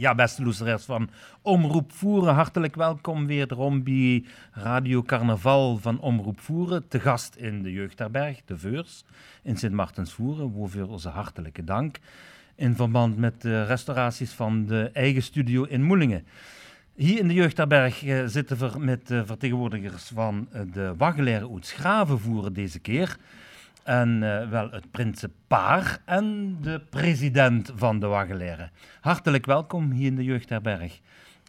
Ja, beste luisteraars van Omroep Voeren, hartelijk welkom wederom bij Radio Carnaval van Omroep Voeren. Te gast in de Jeugdherberg, de Veurs, in Sint Martens Voeren, waarvoor onze hartelijke dank. In verband met de restauraties van de eigen studio in Moelingen. Hier in de Jeugdherberg eh, zitten we met de vertegenwoordigers van eh, de Waggelaire uit Schraven deze keer. En uh, wel het prinsenpaar en de president van de Waggelaire. Hartelijk welkom hier in de Jeugdherberg.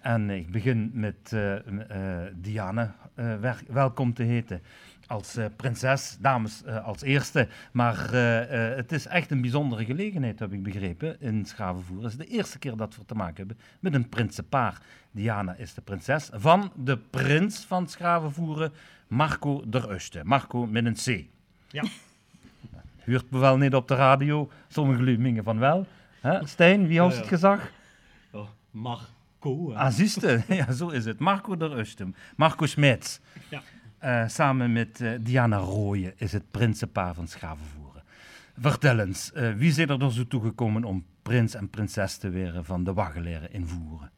En ik begin met uh, uh, Diane welkom te heten als prinses, dames als eerste. Maar het is echt een bijzondere gelegenheid, heb ik begrepen, in Schavenvoer. Het is de eerste keer dat we te maken hebben met een prinsenpaar. Diana is de prinses van de prins van Schavenvoeren, Marco der Uste. Marco met een C. Ja. Huurt me wel niet op de radio, sommige lumingen van wel. Hè? Stijn, wie ja. het gezag? Oh, Marco. Ah, ja, zo is het. Marco der Ustum. Marco Smets. Ja. Uh, samen met uh, Diana Rooyen is het prinsenpaar van Schavenvoeren. Vertel eens, uh, wie zijn er dan zo toegekomen om prins en prinses te worden van de Waggeleren in Voeren?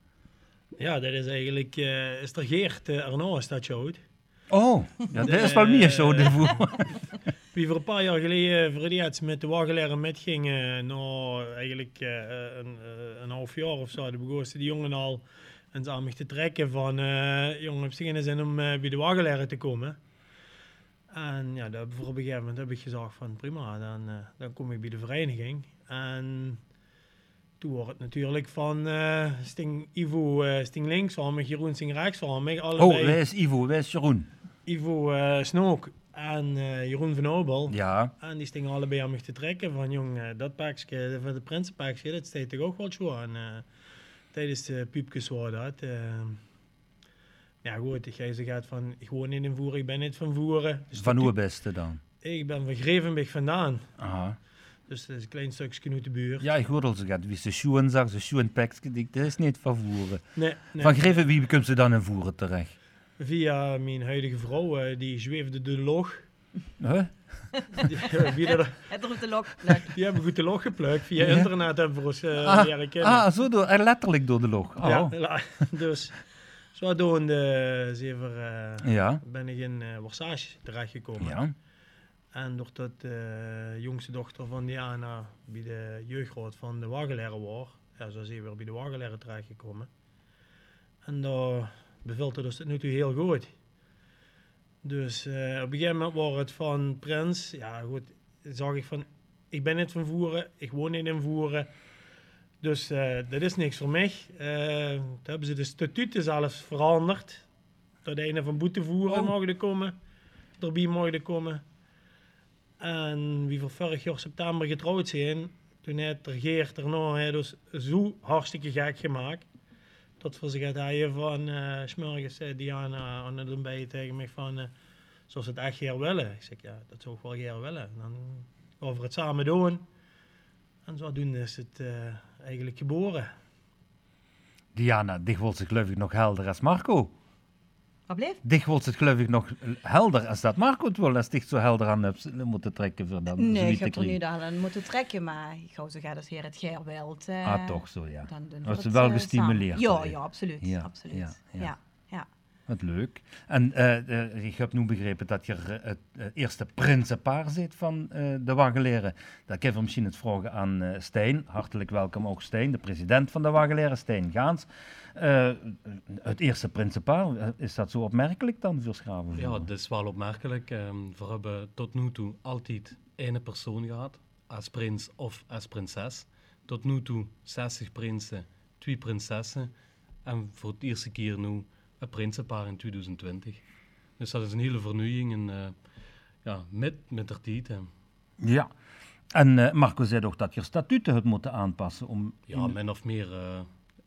Ja, dat is eigenlijk... is er Geert Arnaud, is dat zo Oh, ja, dat is wel meer zo de Voeren. Wie voor een paar jaar geleden voor het met de Waggeleren metgingen, nou eigenlijk uh, een, uh, een, half jaar of zo, de begonnen die jongen al en aan mij te trekken van, uh, jongen, heb je zin om bij de Waggeleren te komen? En ja, dat, voor op een gegeven moment heb ik gezegd van prima, dan, dan kom ik bij de vereniging. En toen wordt het natuurlijk van Sting Ivo Sting links van met Jeroen Sting rechts van mij. Allebei. Oh, wij is Ivo, wij is Jeroen? Ivo Snook en uh, Jeroen van Obel. Ja. En die stingen allebei aan me te trekken van, jong, uh, dat pakje, van de prinsenpakje, dat steekt toch ook wel zo aan. Uh, tijdens de piepjes was dat. ja goed, ik ga gaat van, ik woon in Voeren, ik ben niet van Voeren. Dus van hoe beste dan? Ik ben van Grevenbeek vandaan. Aha. Dus dat is een klein stukje uit de buurt. Ja, ik hoorde al zo gaat. Wie ze schoen zag, ze schoen pakje, dat is niet van Voeren. Nee, nee. Van Grevenbeek, wie komt ze dan in Voeren terecht? Via mijn huidige vrouw, uh, die zweefde de log. Huh? Die, uh, wie dat, het de log Die hebben goed de log geplukt. Via ja. internet hebben we ons uh, ah, leren kennen. Ah, zo door, letterlijk door de log. Oh. Ja, dus zo doen de zever ja. ben ik in uh, Warsage terechtgekomen. Ja. En doordat de jongste dochter van Diana bij de jeugdraad van de Wagelaire was, ja, zo zijn we weer bij de Wagelaire terechtgekomen. En daar bevalt het dus tot nu toe heel goed. Dus uh, op een gegeven moment was het van Prins, ja goed, zag ik van, ik ben niet van Voeren, ik woon niet in Voeren. Dus uh, dat is niks voor mij. Uh, toen hebben ze de statuten zelfs veranderd. Dat de ene van Boetevoeren oh. mogen komen, erbij mogen komen. En wie voor vorig jaar september getrouwd zijn, toen heeft er Geert er nog dus zo hartstikke gek gemaakt tot voor zich hij van uh, smorgens uh, Diana aan het ontbijt tegen mij van uh, zoals het echt hier willen. Ik zeg ja, dat zou ik wel hier willen. Dan over het samen doen. En zodoende is het eigenlijk geboren. Diana, dit wordt zich geloof ik nog helder als Marco. Wat? Dicht wordt het geloof ik nog helder als dat Marco het wil. Als dicht zo helder aan hebt moeten trekken voor dan Nee, ik heb er niet aan moeten trekken, maar ik ga zo gaat als heer het wilt. Uh, ah, toch zo, ja. Dan doen we wel uh, gestimuleerd. Ja, ja, absoluut. Ja, absoluut. Ja, ja. ja. Wat leuk. En uh, ik heb nu begrepen dat je het eerste prinsenpaar zit van de Waggeleren. Dat ik even misschien het vragen aan Stijn. Hartelijk welkom ook Stijn, de president van de Waggeleren, Stijn Gaans. Uh, het eerste principaal, eh, is dat zo opmerkelijk dan voor Schraven? Ja, dat is wel opmerkelijk. Um, we hebben tot nu toe altijd één persoon gehad, als prins of als prinses. Tot nu toe 60 prinsen, twee prinsessen. En voor het eerste keer nu prinsenpaar in 2020. Dus dat is een hele vernieuwing en uh, ja, met, met de tijd. Ja, en uh, Marco zei toch dat je statuten het moeten aanpassen om... Ja, min of meer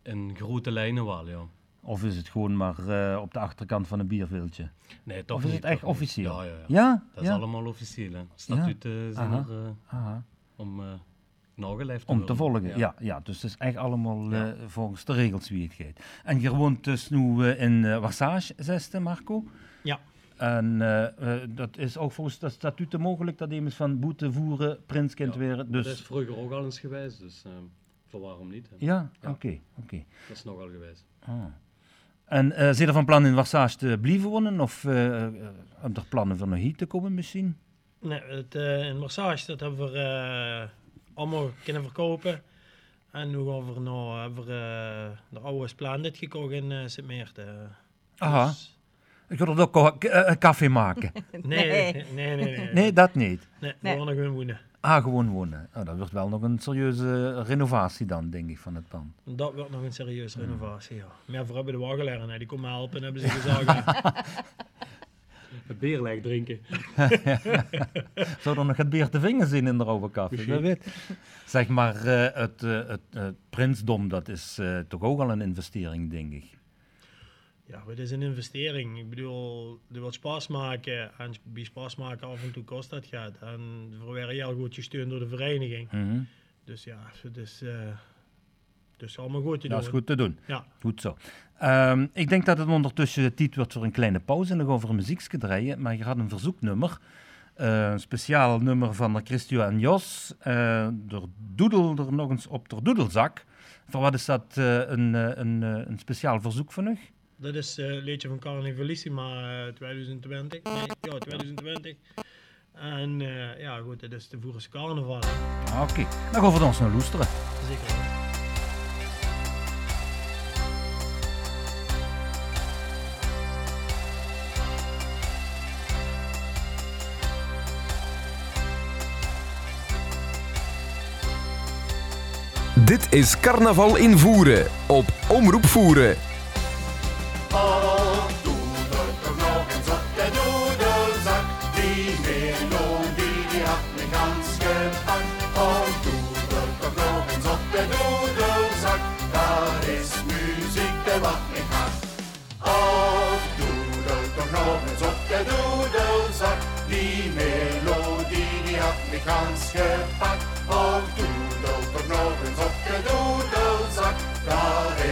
in grote lijnen wel, ja. Of is het gewoon maar op de achterkant van een bierveeltje? Nee, toch Of is niet, het echt officieel? Ja, ja, ja. ja? Dat is allemaal officieel. Hè. Statuten zijn er Aha. om uh, nageleefd te Om te volgen, ja. ja. Dus het is echt allemaal uh, volgens de regels wie het gaat. En je woont dus nu in uh, Warsage, zesde, Marco? Ja. En dat is ook volgens de statuten mogelijk dat iemand van boete voeren, prinskind ja, weer. Dus... Dat is vroeger ook al eens geweest, dus... Voor waarom niet? hè? Ja, Ja. oké. oké. Dat is nogal geweest. Ah. En eh zijn er van plan in Warsage te blijven wonen? Of eh eh, heb er plannen voor nog hier te komen misschien? Nee, het, eh, in Massage, dat hebben we eh, allemaal kunnen verkopen. En nu gaan we nou, hebben we eh, de oude Splendid gekocht in eh Sint-Meerten. Aha. Dus- Ik wil er ook eh, koffie maken. nee, nee, nee, nee. Nee, Nee, dat niet. nee, we Nee. gaan gewoon wonen. Ah, gewoon wonen. Oh, dat wordt wel nog een serieuze renovatie dan, denk ik, van het pand. Dat wordt nog een serieuze renovatie, ja. Maar voor hebben de wagenleren, hè, die komen helpen, hebben ze gezegd. Het beerlijk drinken. Zou nog het beer te vinger zien in de koffie? Weet. Zeg maar, eh, het, eh, het, het prinsdom, dat is eh, toch ook al een investering, denk ik. Ja, het is een investering. Ik bedoel, er wil spaas maken. En bij spaas maken af en toe kost dat geld. En we werden heel goed gesteund door de vereniging. Mhm. Dus ja, het is, eh is allemaal goed te Dat doen. is goed te doen. Ja. Goed zo. Ehm, ik denk dat het ondertussen tijd wordt voor een kleine pauze en nog over een muziekje draaien. Maar je had een verzoeknummer. Eh, een speciaal nummer van de Christio en Jos. Eh door Doedel er nog eens op de doedelzak. Voor wat is dat eh, een, een, een speciaal verzoek van u? Dat is een liedje van Carnivalissima eh 2020. Nee, ja, 2020. En ja, goed, dat is de Voerse carnaval. Ah, Oké, dan gaan we ons naar loesteren. Zeker. Dit is Carnaval in Voeren op Omroep Voeren.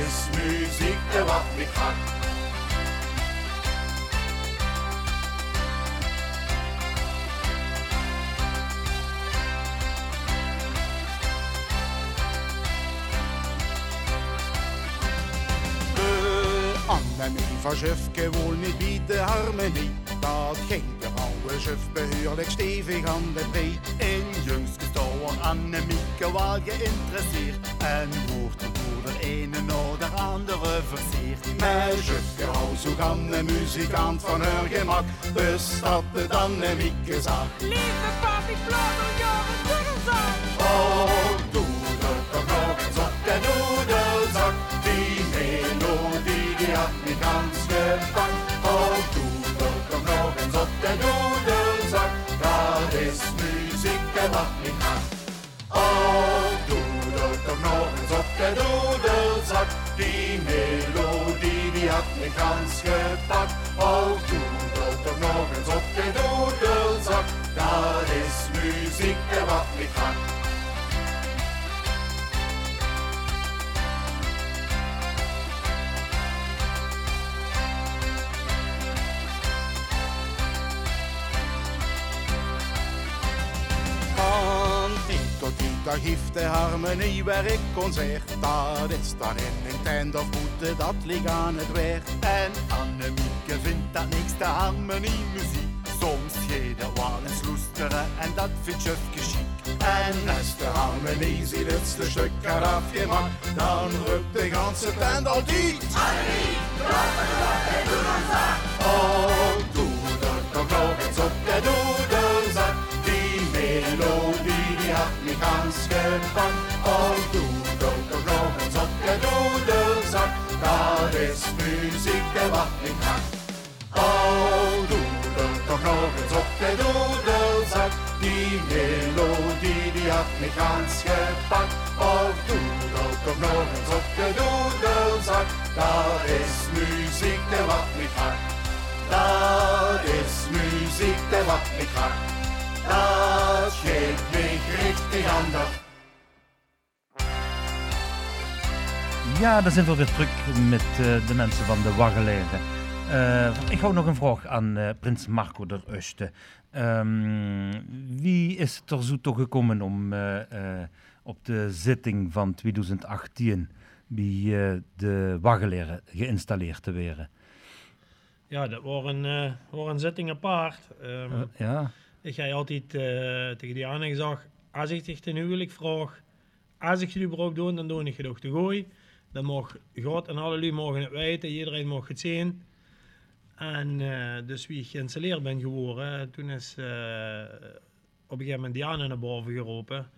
Is muziek, de wat gaat. De Annemie van Jufke woont niet bij de harmonie. Dat ging de oude juf behoorlijk stevig aan de bree. In jongste stouwer Annemieke wel geïnteresseerd. En de ene naar de andere versierd. Met Jufke hou zo aan de muzikant van haar gemak. Dus dat het Annemieke zag. Lieve papi, blauwe jongen, doedelzak. Oh, doeder, toch nog eens op de doedelzak. Die melodie die had me gans gepakt. Oh, doeder, toch nog eens op de doedelzak. Dat is muziek en wat me gaat. Oh, doeder, toch nog eens op de doedelzak. Die melodie die had me gans gepakt. Oh, doeder, toch nog eens op de doedelzak. Dat is muziek en wat me daar geeft de harmonie werkconcert. Dat is dan in een tent of moeten dat ligt aan het weer. En Annemieke vindt dat niks de harmonie muziek. Soms geht er wel eens loesteren en dat vindt Jufke chic. En als de harmonie ziet het de stuk gaat afgemaakt, dan rukt de ganse tent al diet. Oh, die gans gepakt. Oh, doeder, toch nog eens op de doedelzak. Dat is muziek en wat me gaat. Dat is muziek en wat me gaat. Dat geeft me richtig aan dat. Ja, daar zijn we weer terug met eh, de mensen van de Waggeleren. Eh, ik hou nog een vraag aan eh, prins Marco der Uste. Ehm, wie is er zo toe gekomen om, eh, op de zitting van 2018 bij de waggeleren geïnstalleerd te worden. Ja, dat was een, eh, was een zitting apart. Ehm, Eh, ja, Ik ga altijd tegen Diana gezegd, als ik dich ten huwelijk vraag, als ik het überhaupt doe, dan doe ik het ook te gooi. Dan mag God en alle jullie mogen het weten, iedereen mag het zien. En eh, dus wie ik geïnstalleerd ben geworden, toen is eh, op een gegeven moment Diana naar boven geroepen.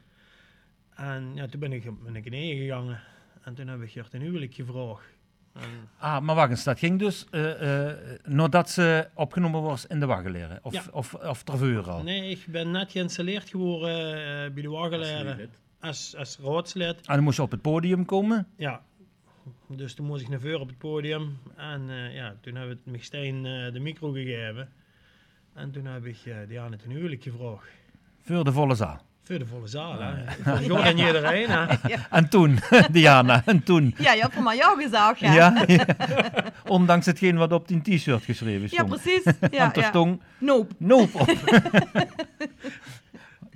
En ja, toen ben ik, ben ik in gegaan. En toen heb ik Gert een huwelijk gevraagd. En, Ah, maar wacht eens, dat ging dus eh, eh, nadat ze opgenomen was in de waggeleren? Of, Ja. of, of al? nee, ik ben net geïnstalleerd geworden bij de wagenleren als, als raadslid. En dan moest je op het podium komen? Ja, dus toen moest ik naar voren op het podium. En eh, ja, toen hebben we Migstein eh de micro gegeven. En toen heb ik uh, Diana ten huwelijk gevraagd. Voor de volle zaal. Voor de volle zaal, hè. Voor God en iedereen, hè. En toen, Diana, en toen. Ja, je hebt voor mij jou gezegd, ja. Ja, ja. Ondanks hetgeen wat op die t-shirt geschreven Ja, stond. precies. Want Ja, er ja. stond Nope. nope op.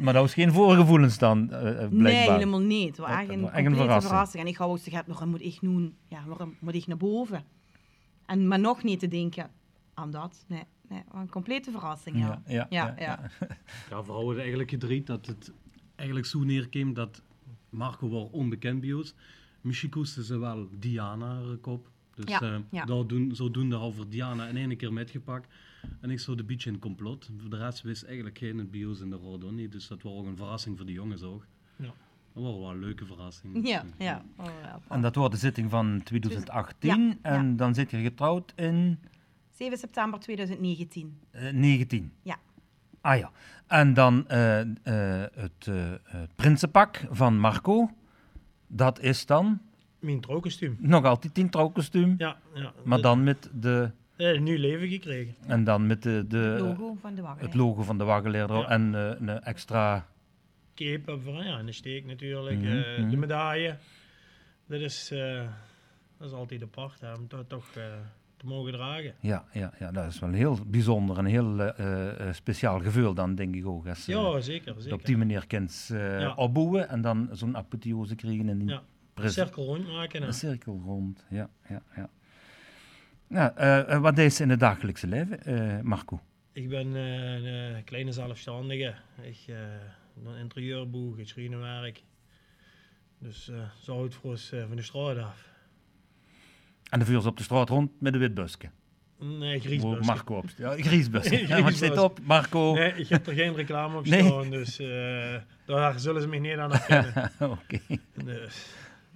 maar dat was geen voorgevoelens dan, eh, eh, blijkbaar. Nee, helemaal niet. Het was Dat- echt dat een echt verrassing. verrassing. En ik wou ook zeggen, waarom moet ik nu, ja, waarom moet ik naar boven? En maar nog niet te denken aan dat. Nee, nee, een complete verrassing, ja. Ja, ja, ja, ja, ja. Ja, vooral het eigenlijk gedreid dat het eigenlijk zo neerkwam dat Marco was onbekend bij ons. Misschien koesten ze wel Diana kop. Dus Ja, eh, ja. daar doen, zodoende al voor Diana in één keer metgepakt. En ik zo de beetje in complot. Voor de rest wist eigenlijk geen bios in de Rodon niet. Dus dat was ook een verrassing voor de jongens ook. Ja. Dat was wel een leuke verrassing. Ja, ja. Oh, ja. En dat wordt de zitting van 2018. Ja, En dan zit je getrouwd in 7 september 2019. eh, 19. Ja. Ah ja. En dan eh, eh, het eh, prinsenpak van Marco. Dat is dan Mijn trouwkostuum. nog altijd in trouwkostuum. Ja, ja. Maar dan met de... eh, een nieuw leven gekregen. En dan met de, de, Het logo van de wagen. het logo van de wagenleerder Ja. en eh, een extra... Cape hebben we, ja, en een steek natuurlijk. Mhm, eh, mhm. De medaille. Dat is, eh, dat is altijd apart, hè, om dat toch eh, te mogen dragen. Ja, ja, ja, dat is wel heel bijzonder en heel eh, eh, speciaal gevoel dan, denk ik ook. Als, eh, Ja, zeker, zeker. op die manier eh, Ja. opbouwen en dan zo'n apotheose krijgen en die Ja, pres- Cirkel rondmaken. hè. Een cirkel rond, ja, ja, ja. Nou, eh, eh, wat is in het dagelijkse leven, eh, Marco? Ik ben een kleine zelfstandige. Ik doe interieurboeg, ik schrijnenwerk. Dus zo houdt voor ons van de straat af. En de vuurs op de straat rond met een wit busje. Nee, Waar griesbus. Marco op Ja, griesbusje. Ja, want zit op, Marco. Nee, ik heb er geen reclame op Nee. staan, dus daar zullen ze me niet aan herkennen. Oké. dus,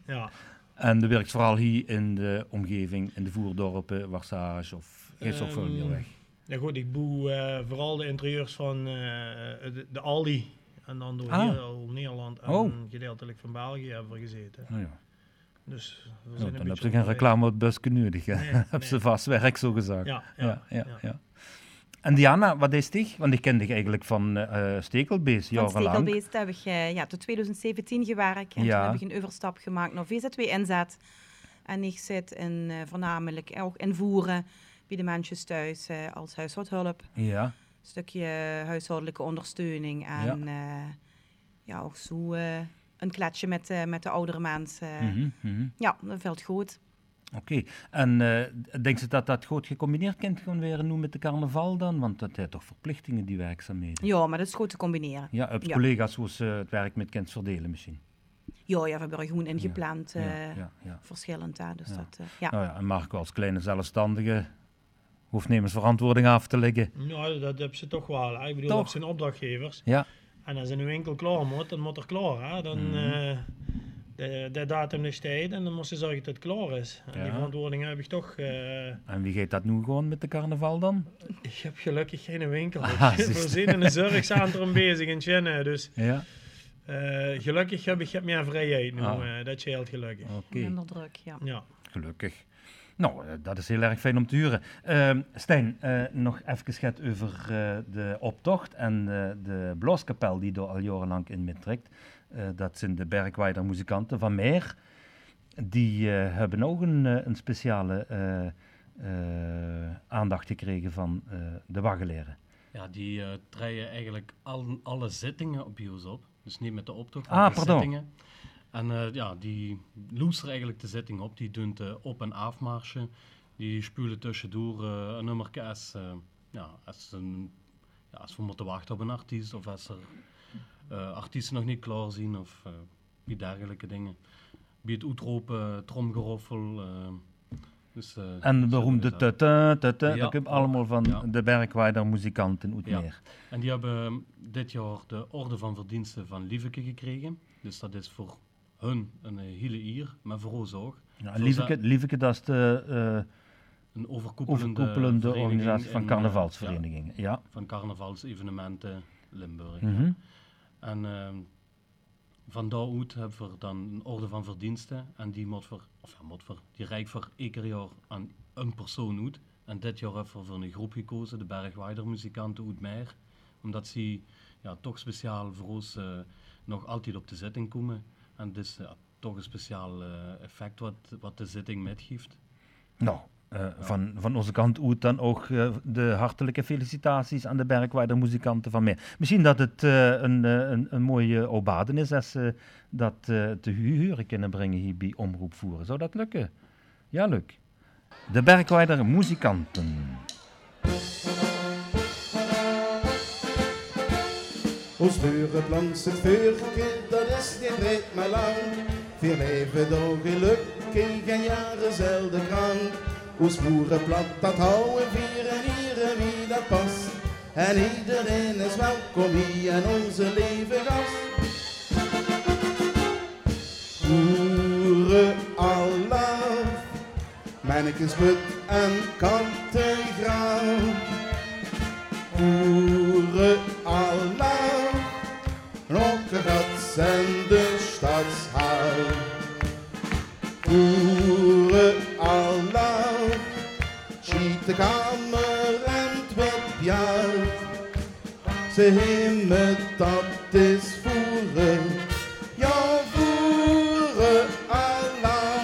ja. En je werkt vooral hier in de omgeving, in de voerdorpen, Warsage of meer Ehm, weg. Ja goed, ik boe eh, vooral de interieurs van eh, de, de Aldi. En dan door Ah. heel Nederland en Oh. gedeeltelijk van België hebben we gezeten. Nou ja. Dus we zijn een dan heb je geen reclame op het busje nodig. Hè. Nee, heb nee. ze vast werk, zo gezegd. Ja, ja, ja, ja, ja. ja. En Diana, wat is dich? Want ik ken dich eigenlijk van eh Stekelbeest, Van. Stekelbeest heb ik eh, ja, tot 2017 gewerkt. En Ja. toen heb ik een overstap gemaakt naar VZW Inzet. En ik zit in, voornamelijk ook in voeren bij de mensen thuis als huishoudhulp. Ja, Een stukje huishoudelijke ondersteuning. En ja, ja ook zo een kletsje met, met de oudere mensen. mhm, mhm. Ja, dat valt goed. Oké. En eh denk je dat dat goed gecombineerd kan gaan weer nu met de carnaval dan? Want dat heeft toch verplichtingen, die werkzaamheden? Ja, maar dat is goed te combineren. Ja, heb je Ja. collega's zoals ze het werk met kind verdelen misschien? Ja, ja we hebben er gewoon ingepland. Ja, eh ja, ja. Verschillend. Dus Ja. dat, eh, ja. Nou ja, en Marco als kleine zelfstandige hoeft nemens verantwoording af te leggen. Nou, dat hebben ze toch wel. hè. Ik bedoel, Toch? dat zijn opdrachtgevers. Ja, En als er nu enkel klaar moet, dan moet er klaar. Hè? Dan Mhm. eh, de, de datum is tijd en dan moet ze zorgen dat het klaar is. En die verantwoording heb ik toch. eh, en wie gaat dat nu gewoon met de carnaval dan? ik heb gelukkig geen winkel. Ah, ik voorzien in een zorgcentrum bezig in Chenne. Dus Ja, eh, gelukkig heb ik heb meer vrijheid nu. Ah. eh, dat scheelt gelukkig. oké. Minder druk, ja. Ja. Gelukkig. Nou, dat is heel erg fijn om te huren. Ehm, Stijn, eh, nog even schet over eh, de optocht en de blaaskapel die er al jarenlang in meetrekt. Eh, dat zijn de Bergwijder muzikanten van Meer. Die eh, hebben ook een, eh, een speciale aandacht gekregen van de waggeleren. Ja, die treden eigenlijk al, alle zittingen op Bios op. Dus niet met de optocht, Ah, maar de pardon. zittingen. En eh, ja, die loesteren eigenlijk de zitting op. Die doen de op- en afmarsje. Die spulen tussendoor een nummerke als, eh, ja, als, een, ja, als we moeten wachten op een artiest. Of als er artiesten nog niet klaar zien. Of eh, die dergelijke dingen. Bij het uitroepen, tromgeroffel. eh, dus, eh, En de beroemde dat. tutu, tutu, Ja, dat ook. allemaal van Ja. de Bergwijder muzikanten uit Ja. meer. En die hebben ehm, dit jaar de Orde van Verdiensten van Lieveke gekregen. Dus dat is voor hun een eh, hele eer, maar voor ons ook. Ja, Lieveke, ze- Lieveke, dat is de Een overkoepelende, organisatie van in, eh, carnavalsverenigingen. Ja. ja, van carnavalsevenementen Limburg. Mhm. En ehm van daaruit hebben we dan een orde van verdiensten. En die moet voor, of voor, die reikt voor één jaar aan een persoon uit. En dit jaar hebben we voor een groep gekozen, de Bergwijder muzikanten uit Meijer. Omdat ze ja, toch speciaal voor ons eh, nog altijd op de zitting komen. En dus toch een speciaal eh, effect wat, wat de zitting metgeeft. Nou, eh, van, van onze kant uit dan ook eh, de hartelijke felicitaties aan de Bergwijder muzikanten van meer. Misschien dat het eh, een, een, een mooie obaden is als ze dat eh, te huren kunnen brengen hier bij Omroep Voeren. Zou dat lukken? Ja, leuk. De Bergwijder muzikanten. Ons vuren langs het vuurtje, dat is niet breed maar lang. Vier leven door gelukkig en jaren zelden krank. Ons boerenplat, dat houden vieren hier wie dat past. En iedereen is welkom hier in onze leven gast. Boeren Allah, mannekes put en kantengraaf. Boeren Allah, Ze hemmen dat is voeren, ja voeren Allah.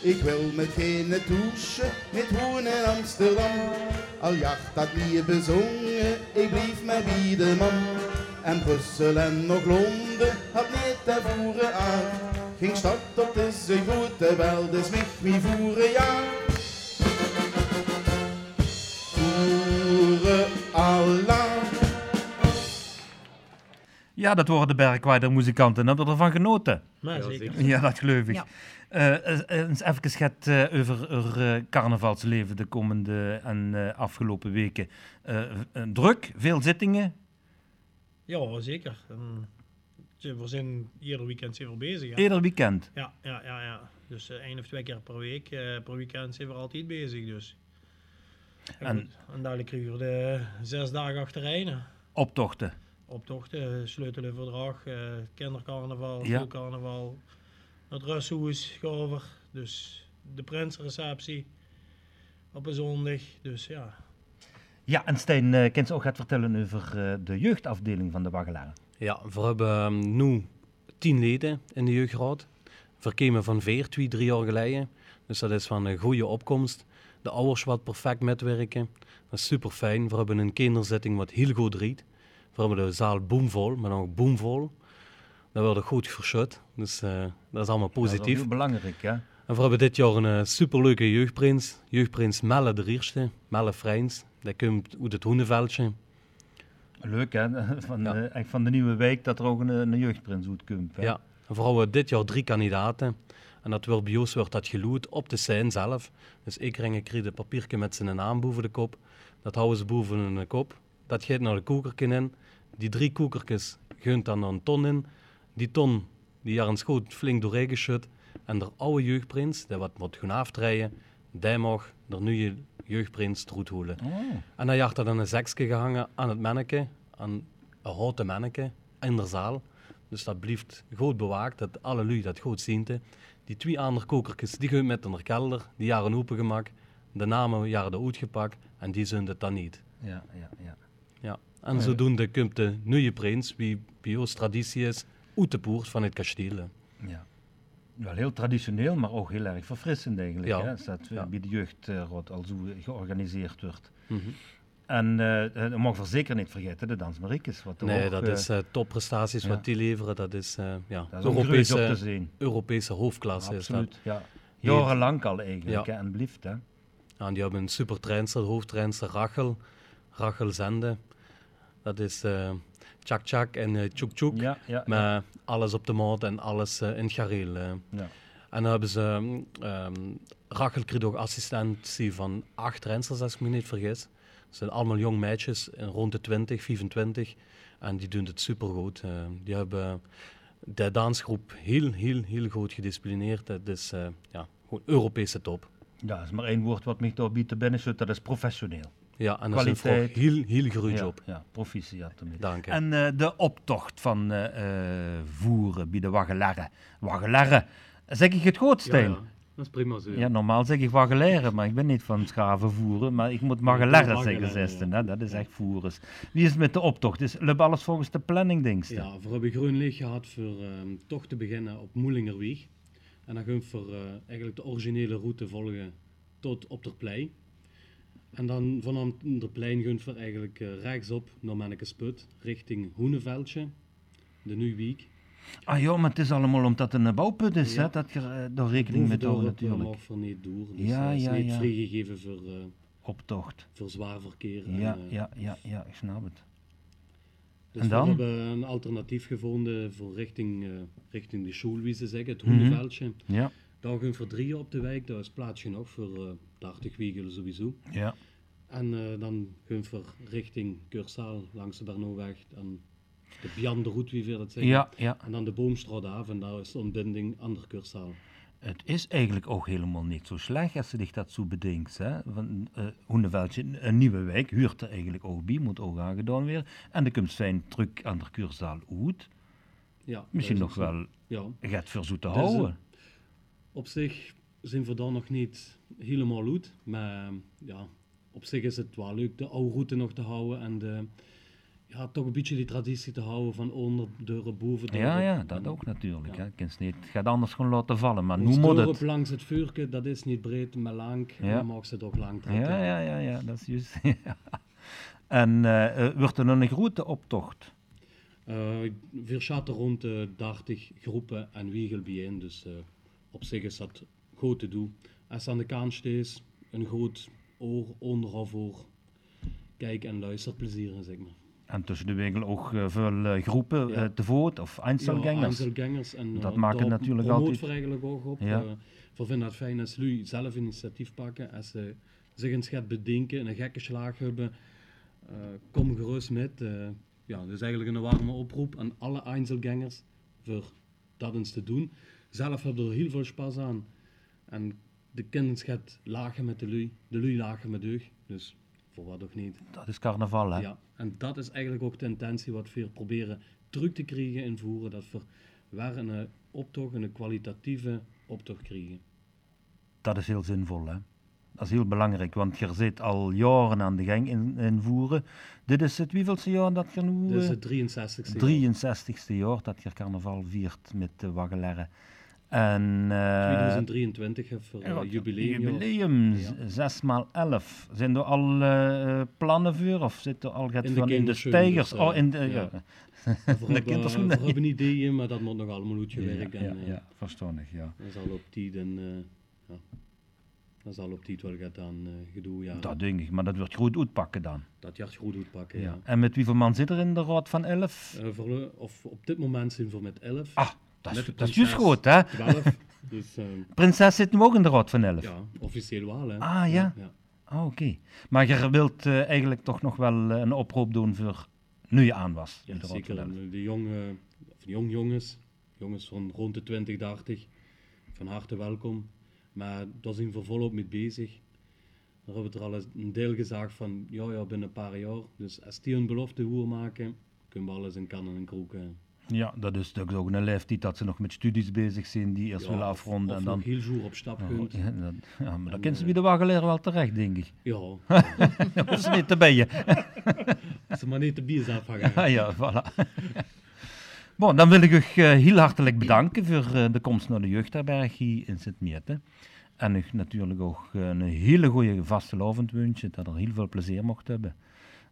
Ik wil met geen douche, met hoen Amsterdam. Al jacht dat niet bezongen, ik blief mij bij de man. En Brussel en nog Londen had niet te voeren aan. Ging stad op de zeegoed, terwijl de smich wie voeren ja. Ja, dat worden de Bergwijder muzikanten. Hebben ervan genoten? Maar Ja, zeker. zeker. Ja, dat geloof ik. Ja. Eh, eh, eens even geschet eh, over er, eh, carnavalsleven de komende en eh, afgelopen weken. Eh, eh, druk, veel zittingen. Ja, zeker. En, tje, we zijn ieder weekend zeker bezig. Hè? Ieder weekend. Ja, ja, ja, ja. Dus eh, één of twee keer per week, eh, per weekend zijn we altijd bezig. Dus. En, En- en dadelijk krijgen we de zes dagen achtereen. Optochten. Optochten, sleutelenverdrag, eh kindercarnaval, Ja. schoolcarnaval, het rusthoes, Gover. Dus de prinsreceptie op een zondag. Dus ja, Ja, en Stijn, eh kan je ook gaat vertellen over eh, de jeugdafdeling van de Waggelaar. Ja, we hebben ehm, nu tien leden in de jeugdraad. We komen van veer, twee, drie jaar geleden. Dus dat is van een goede opkomst. De ouders wat perfect metwerken. Dat is super fijn. We hebben een kinderzitting wat heel goed riet. We hebben de zaal boomvol, maar ook boomvol. Dat wordt goed verschut. Dus eh, dat is allemaal Dat is positief. heel belangrijk, hè? En we hebben dit jaar een eh, superleuke jeugdprins. Jeugdprins Melle de Rierste, Melle Freins. Die komt uit het Hoenenveldje. Leuk, hè? Van, Ja. eh, echt van de nieuwe week dat er ook een, een jeugdprins uitkomt. hè? Ja, en vooral we dit jaar drie kandidaten. En dat wordt bij ons wordt dat geloed op de scène zelf. Dus ik ring ik een papiertje met zijn naam boven de kop. Dat houden ze boven hun kop. Dat gaat naar de koekerken in. Die drie koekertjes gunt dan een ton in. Die ton, die jaar een schoot flink doorheen geschud. En de oude jeugdprins, die wat moet gaan aftreien, die mag de nieuwe jeugdprins troet holen. Oh. En jacht er dan een sekske gehangen aan het manneke, aan een houten manneke in de zaal. Dus dat blijft goed bewaakt, dat alle lui dat goed zien. Die twee andere kokertjes, die gaan met in de kelder, die jaren opengemaakt, de namen jaren uitgepakt en die zijn het dan niet. Ja, ja, ja. En zodoende komt de nieuwe prins, wie bij ons traditie is, uit de poort van het kasteel. ja. Wel heel traditioneel, maar ook heel erg verfrissend eigenlijk. Ja. Hè? als Dat eh, Ja. bij de jeugdraad al zo georganiseerd wordt. Mhm. En eh je mag zeker niet vergeten, de Dans Mariekes. Wat Nee, ook, dat eh, is eh, topprestaties ja. wat die leveren. Dat is, eh, ja, dat is Europese, op te Europese, zien. Europese hoofdklasse. Is dat. Absoluut, ja. Jarenlang al eigenlijk, hè, en blieft, hè. En die hebben een super trainster, hoofdtrainster Rachel. Rachel Zende. Dat is eh Chak Chak en eh Chuk Chuk. Ja, ja, Met alles op de maat en alles eh, in het gareel. eh. ja. En dan hebben ze... ehm Rachel ook assistentie van acht trainsters, als ik me niet vergis. Het zijn allemaal jong meisjes, rond de 20, 25. En die doen het supergoed. Die hebben de dansgroep heel, heel, heel goed gedisciplineerd. Dat is ja, gewoon Europese top. Ja, er is maar één woord wat mij door biedt te binnen zit, dat is professioneel. Ja, en dat is een heel, heel goede ja, job. Ja, proficiat ermee. Dank je. En eh, de optocht van eh, eh, voeren bij de Waggelerre. Waggelerre, zeg ik het goed, Stijn? Ja, dat is prima zo. normaal zeg ik Waggelere, maar ik ben niet van schaven voeren, maar ik moet Waggelerre zeggen, zesten, ja. hè? dat is echt voerers. Wie is het met de optocht? Is alles volgens de planning, denkst Ja, we hebben groen licht gehad voor ehm, toch te beginnen op Moelingerweg. En dan gaan we voor eh, eigenlijk de originele route volgen tot op ter plei. En dan vanaf de plein gaan we eigenlijk eh, rechtsop naar Mannekesput, richting Hoeneveldje, de Nieuwwiek. Ah ja, maar het is allemaal omdat het een bouwput is, Ja. hè? dat je eh, daar rekening mee houdt natuurlijk. mag voor niet door. Dus Ja, ja, is ja, niet ja. vrijgegeven voor, eh, Optocht. voor zwaar verkeer. en, Ja, eh, ja, ja, ja, ik snap het. Dus En dan? we hebben een alternatief gevonden voor richting, eh, richting de school, wie ze zeggen, het Mhm. Hoeneveldje. Ja, Daar gaan we voor drieën op de wijk, daar is plaats genoeg voor eh 30 wiegelen sowieso. ja. En eh, dan gaan we richting Cursaal langs de Bernouweg, dan de Bian de wie we dat zeggen. Ja, ja. En dan de Boomstraat af en daar is de ontbinding aan de Cursaal. Het is eigenlijk ook helemaal niet zo slecht als je zich dat zo bedenkt. Hè? Want, eh Hoeneveldje, een nieuwe wijk, huurt er eigenlijk ook bij, moet ook aangedaan weer. En de komt fijn truc aan de kuurzaal uit. Ja, Misschien nog wel. Ja, gaat voor zo te Dus, eh, houden. op zich zijn we daar nog niet helemaal uit, maar ja, op zich is het wel leuk de oude route nog te houden en de, ja, toch een beetje die traditie te houden van onderdeuren, bovendeuren. Ja, ja, dat ook natuurlijk. ja. Hè. Niet, het gaat anders gewoon laten vallen, maar Ons nu moet het. langs het vuurke, dat is niet breed, maar lang. En Ja. dan mag ze het ook lang trekken. Ja, ja, ja, ja, dat is juist. En eh, wordt er een grote optocht? Eh, we zaten rond de 30 groepen en wiegel bijeen, dus eh, op zich is dat goed te doen. Als aan de kant steeds een goed oor, oor, kijk- en luisterplezier, zeg maar. En tussen de winkel ook eh, veel eh, groepen Ja. eh, te voort of Ja, Einzelgangers? Einzelgangers en Dat maakt het natuurlijk altijd- we eigenlijk ook op. Ja. We vinden het fijn als jullie zelf initiatief pakken, als ze zich eens gaat bedenken en een gekke slag hebben, kom gerust met. eh ja, dus eigenlijk een warme oproep aan alle Einzelgangers voor dat eens te doen. Zelf hebben we er heel veel spas aan. En de kinderen gaat lachen met de lui, de lui lachen met deug. Dus voor wat ook niet. Dat is carnaval, hè? Ja, en dat is eigenlijk ook de intentie wat we proberen terug te krijgen in voeren. Dat we waar een optocht, een kwalitatieve optocht krijgen. Dat is heel zinvol, hè? Dat is heel belangrijk, want je zit al jaren aan de gang in, in voeren. Dit is het wieveelste jaar dat je nu... Dit is eh, het 63ste. 63ste jaar dat je carnaval viert met de Waggelerre. En... eh, 2023 heeft voor ja, uh, jubileum. Jubileum, Ja. 6 x 11 Zijn er al eh, plannen voor? Of zit er al gaat In de van in de stijgers? eh, oh, in de, ja. We de hebben, kinderschoenen. we hebben ideeën, maar dat moet nog allemaal. Ja, en, ja, eh, ja, verstandig, ja. Dat zal op die eh, ja, dat zal op die wel gaat aan eh gedoe. Ja, Dat denk ik, maar dat wordt goed uitpakken dan. dat jaar goed uitpakken. Ja. En met wieveel man zit er in de raad van 11? Eh, voor, eh, of op dit moment zijn we met 11. Ah, dat is, dat juist goed, hè? 12. dus eh, Prinses zit nu ook in de raad van 11. ja, officieel wel. Hè. Ah, ja? ja. Ah, oké. Maar je wilt eh, eigenlijk toch nog wel eh, een oproep doen voor nu je aan was. Ja, de zeker. van 11. En De jonge, of de jong jongens, jongens van rond de 20, 30, van harte welkom. Maar daar zijn we volop mee bezig. Daar hebben we er al eens een deel gezegd van, ja, ja, binnen een paar jaar. Dus als die een belofte hoer maken, kunnen we alles in kannen en kroeken. Ja, dat is natuurlijk ook een leeftijd dat ze nog met studies bezig zijn die eerst Ja, willen afronden. Of en dan... nog heel zoer op stap kunt. ja, dat, ja, maar dan En, kunnen ze eh, bij de wagenleer wel terecht, denk ik. Ja, Dat is niet te bijen. ze maar niet de bier zelf hangen. Ja, ja, voilà. Bon, dan wil ik u eh, heel hartelijk bedanken voor eh, de komst naar de jeugdherberg hier in Sint-Miette. En u natuurlijk ook eh, een hele goede vaste avond wensen, dat er heel veel plezier mocht hebben.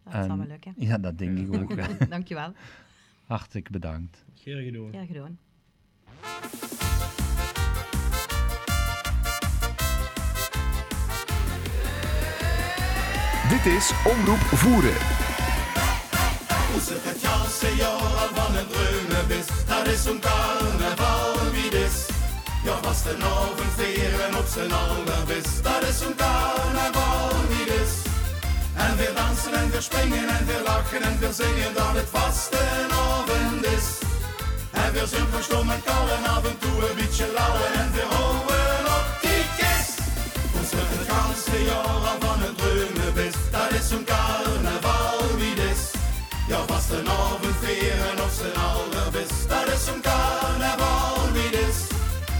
dat En- zal wel lukken. Ja, dat denk ik ook. Dankjewel. Hartelijk bedankt. Graag gedaan. Ja, gedaan. Dit is Omroep Voeren. Hoe ze het ganse jaar al van het dreunen bis. Dat is zo'n carnaval wie dis. Ja, was de avond vieren op zijn allerbis. Dat is zo'n carnaval wie dis. En weer dansen en weer springen en weer en weer zingen dat het vaste avond is. En weer zijn verstom en kallen af en toe een beetje lauwen en weer houden op die kist. Ons het ganse jaar al van het bis. Dat is zo'n carnaval wie dis. Ja, vast een avond vieren op zijn allerbis. Dat is zo'n carnaval wie dis.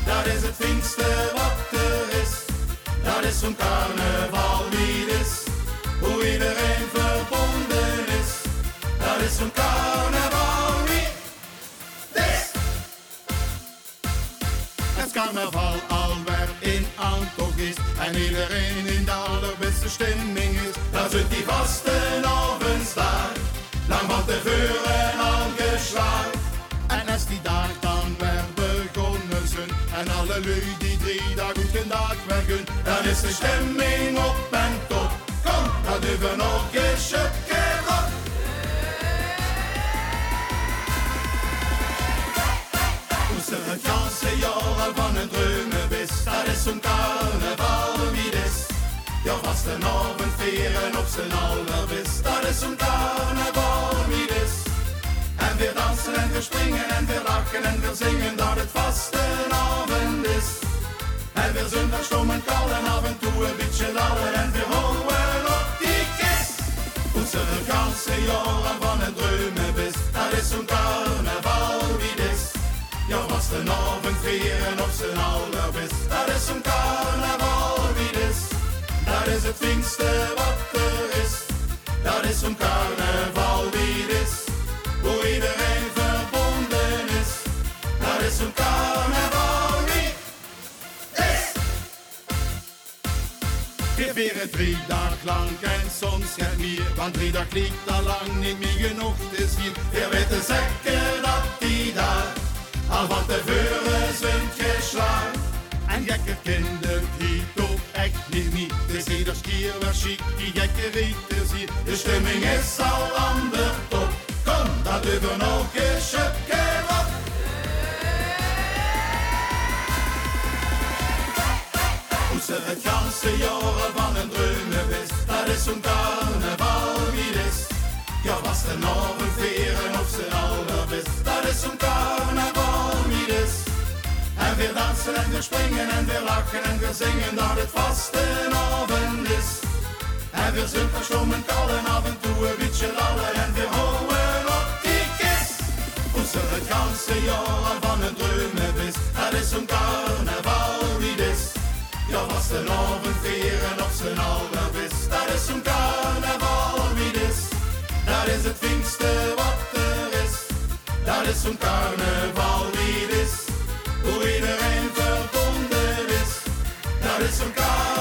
Dat is het finste wat er is. Dat is zo'n carnaval wie dis. Hoe iedereen verbonden is. Dat zo'n carnaval dis. Het carnaval alweer in aantocht is en iedereen in de allerbeste stemming is. Dan zit die vaste avond daar, lang van tevoren al geslaagd. En als die dag dan weer begonnen zijn en alle lui die drie dagen goed gedaagd werden, dan is de stemming op en top. Kom, doen we nog eens is zo'n carnaval wie is. Ja, vast een avond vieren op zijn allerbis. Dat is zo'n carnaval wie is. En weer dansen en weer springen en weer lachen en weer zingen dat het vast een avond is. En weer zondag stom en kal en af en toe een beetje lauwen en weer houden op die kist. Hoe ze het ganse jaar al van het dreunen wist. Dat is zo'n carnaval. Ja, was een avond vieren op zijn allerbis. Dat is een carnaval wie is. Dat is het finste wat er is. Dat is een carnaval wie is. Hoe iedereen verbonden is. Dat is een carnaval wie is. Geef weer het drie dagen lang en soms geen meer. Want drie dagen liegt al lang niet meer genoeg zien. We weten zeker dat die daar al van tevoren zijn geslaagd. En gekke kinderen die toch echt niet niet. Het is ieders keer wel chic die gekke rieten zie. De stemming is al aan de top. Kom, dat doen nog eens een keer op. Hoe ze het ganse jaar al van een dreunen wist. Dat is zo'n carnaval wie is. Ja, was de avond vieren op zijn allerbis. Dat is zo'n carnaval En weer dansen en weer springen en weer lachen en weer zingen dat het vast een avond is. En weer zijn verstommen kallen af en toe een beetje lallen en weer houden op die kist. Hoe ze het ganse jaar van het dreunen wist. Dat is zo'n carnaval wie is. Ja, was de avond vieren op zijn allerbis. Dat is zo'n carnaval wie is. Dat is het er is. Dat is zo'n carnaval wie is. Hoe iedereen verbonden is. Dat is zo'n carnaval.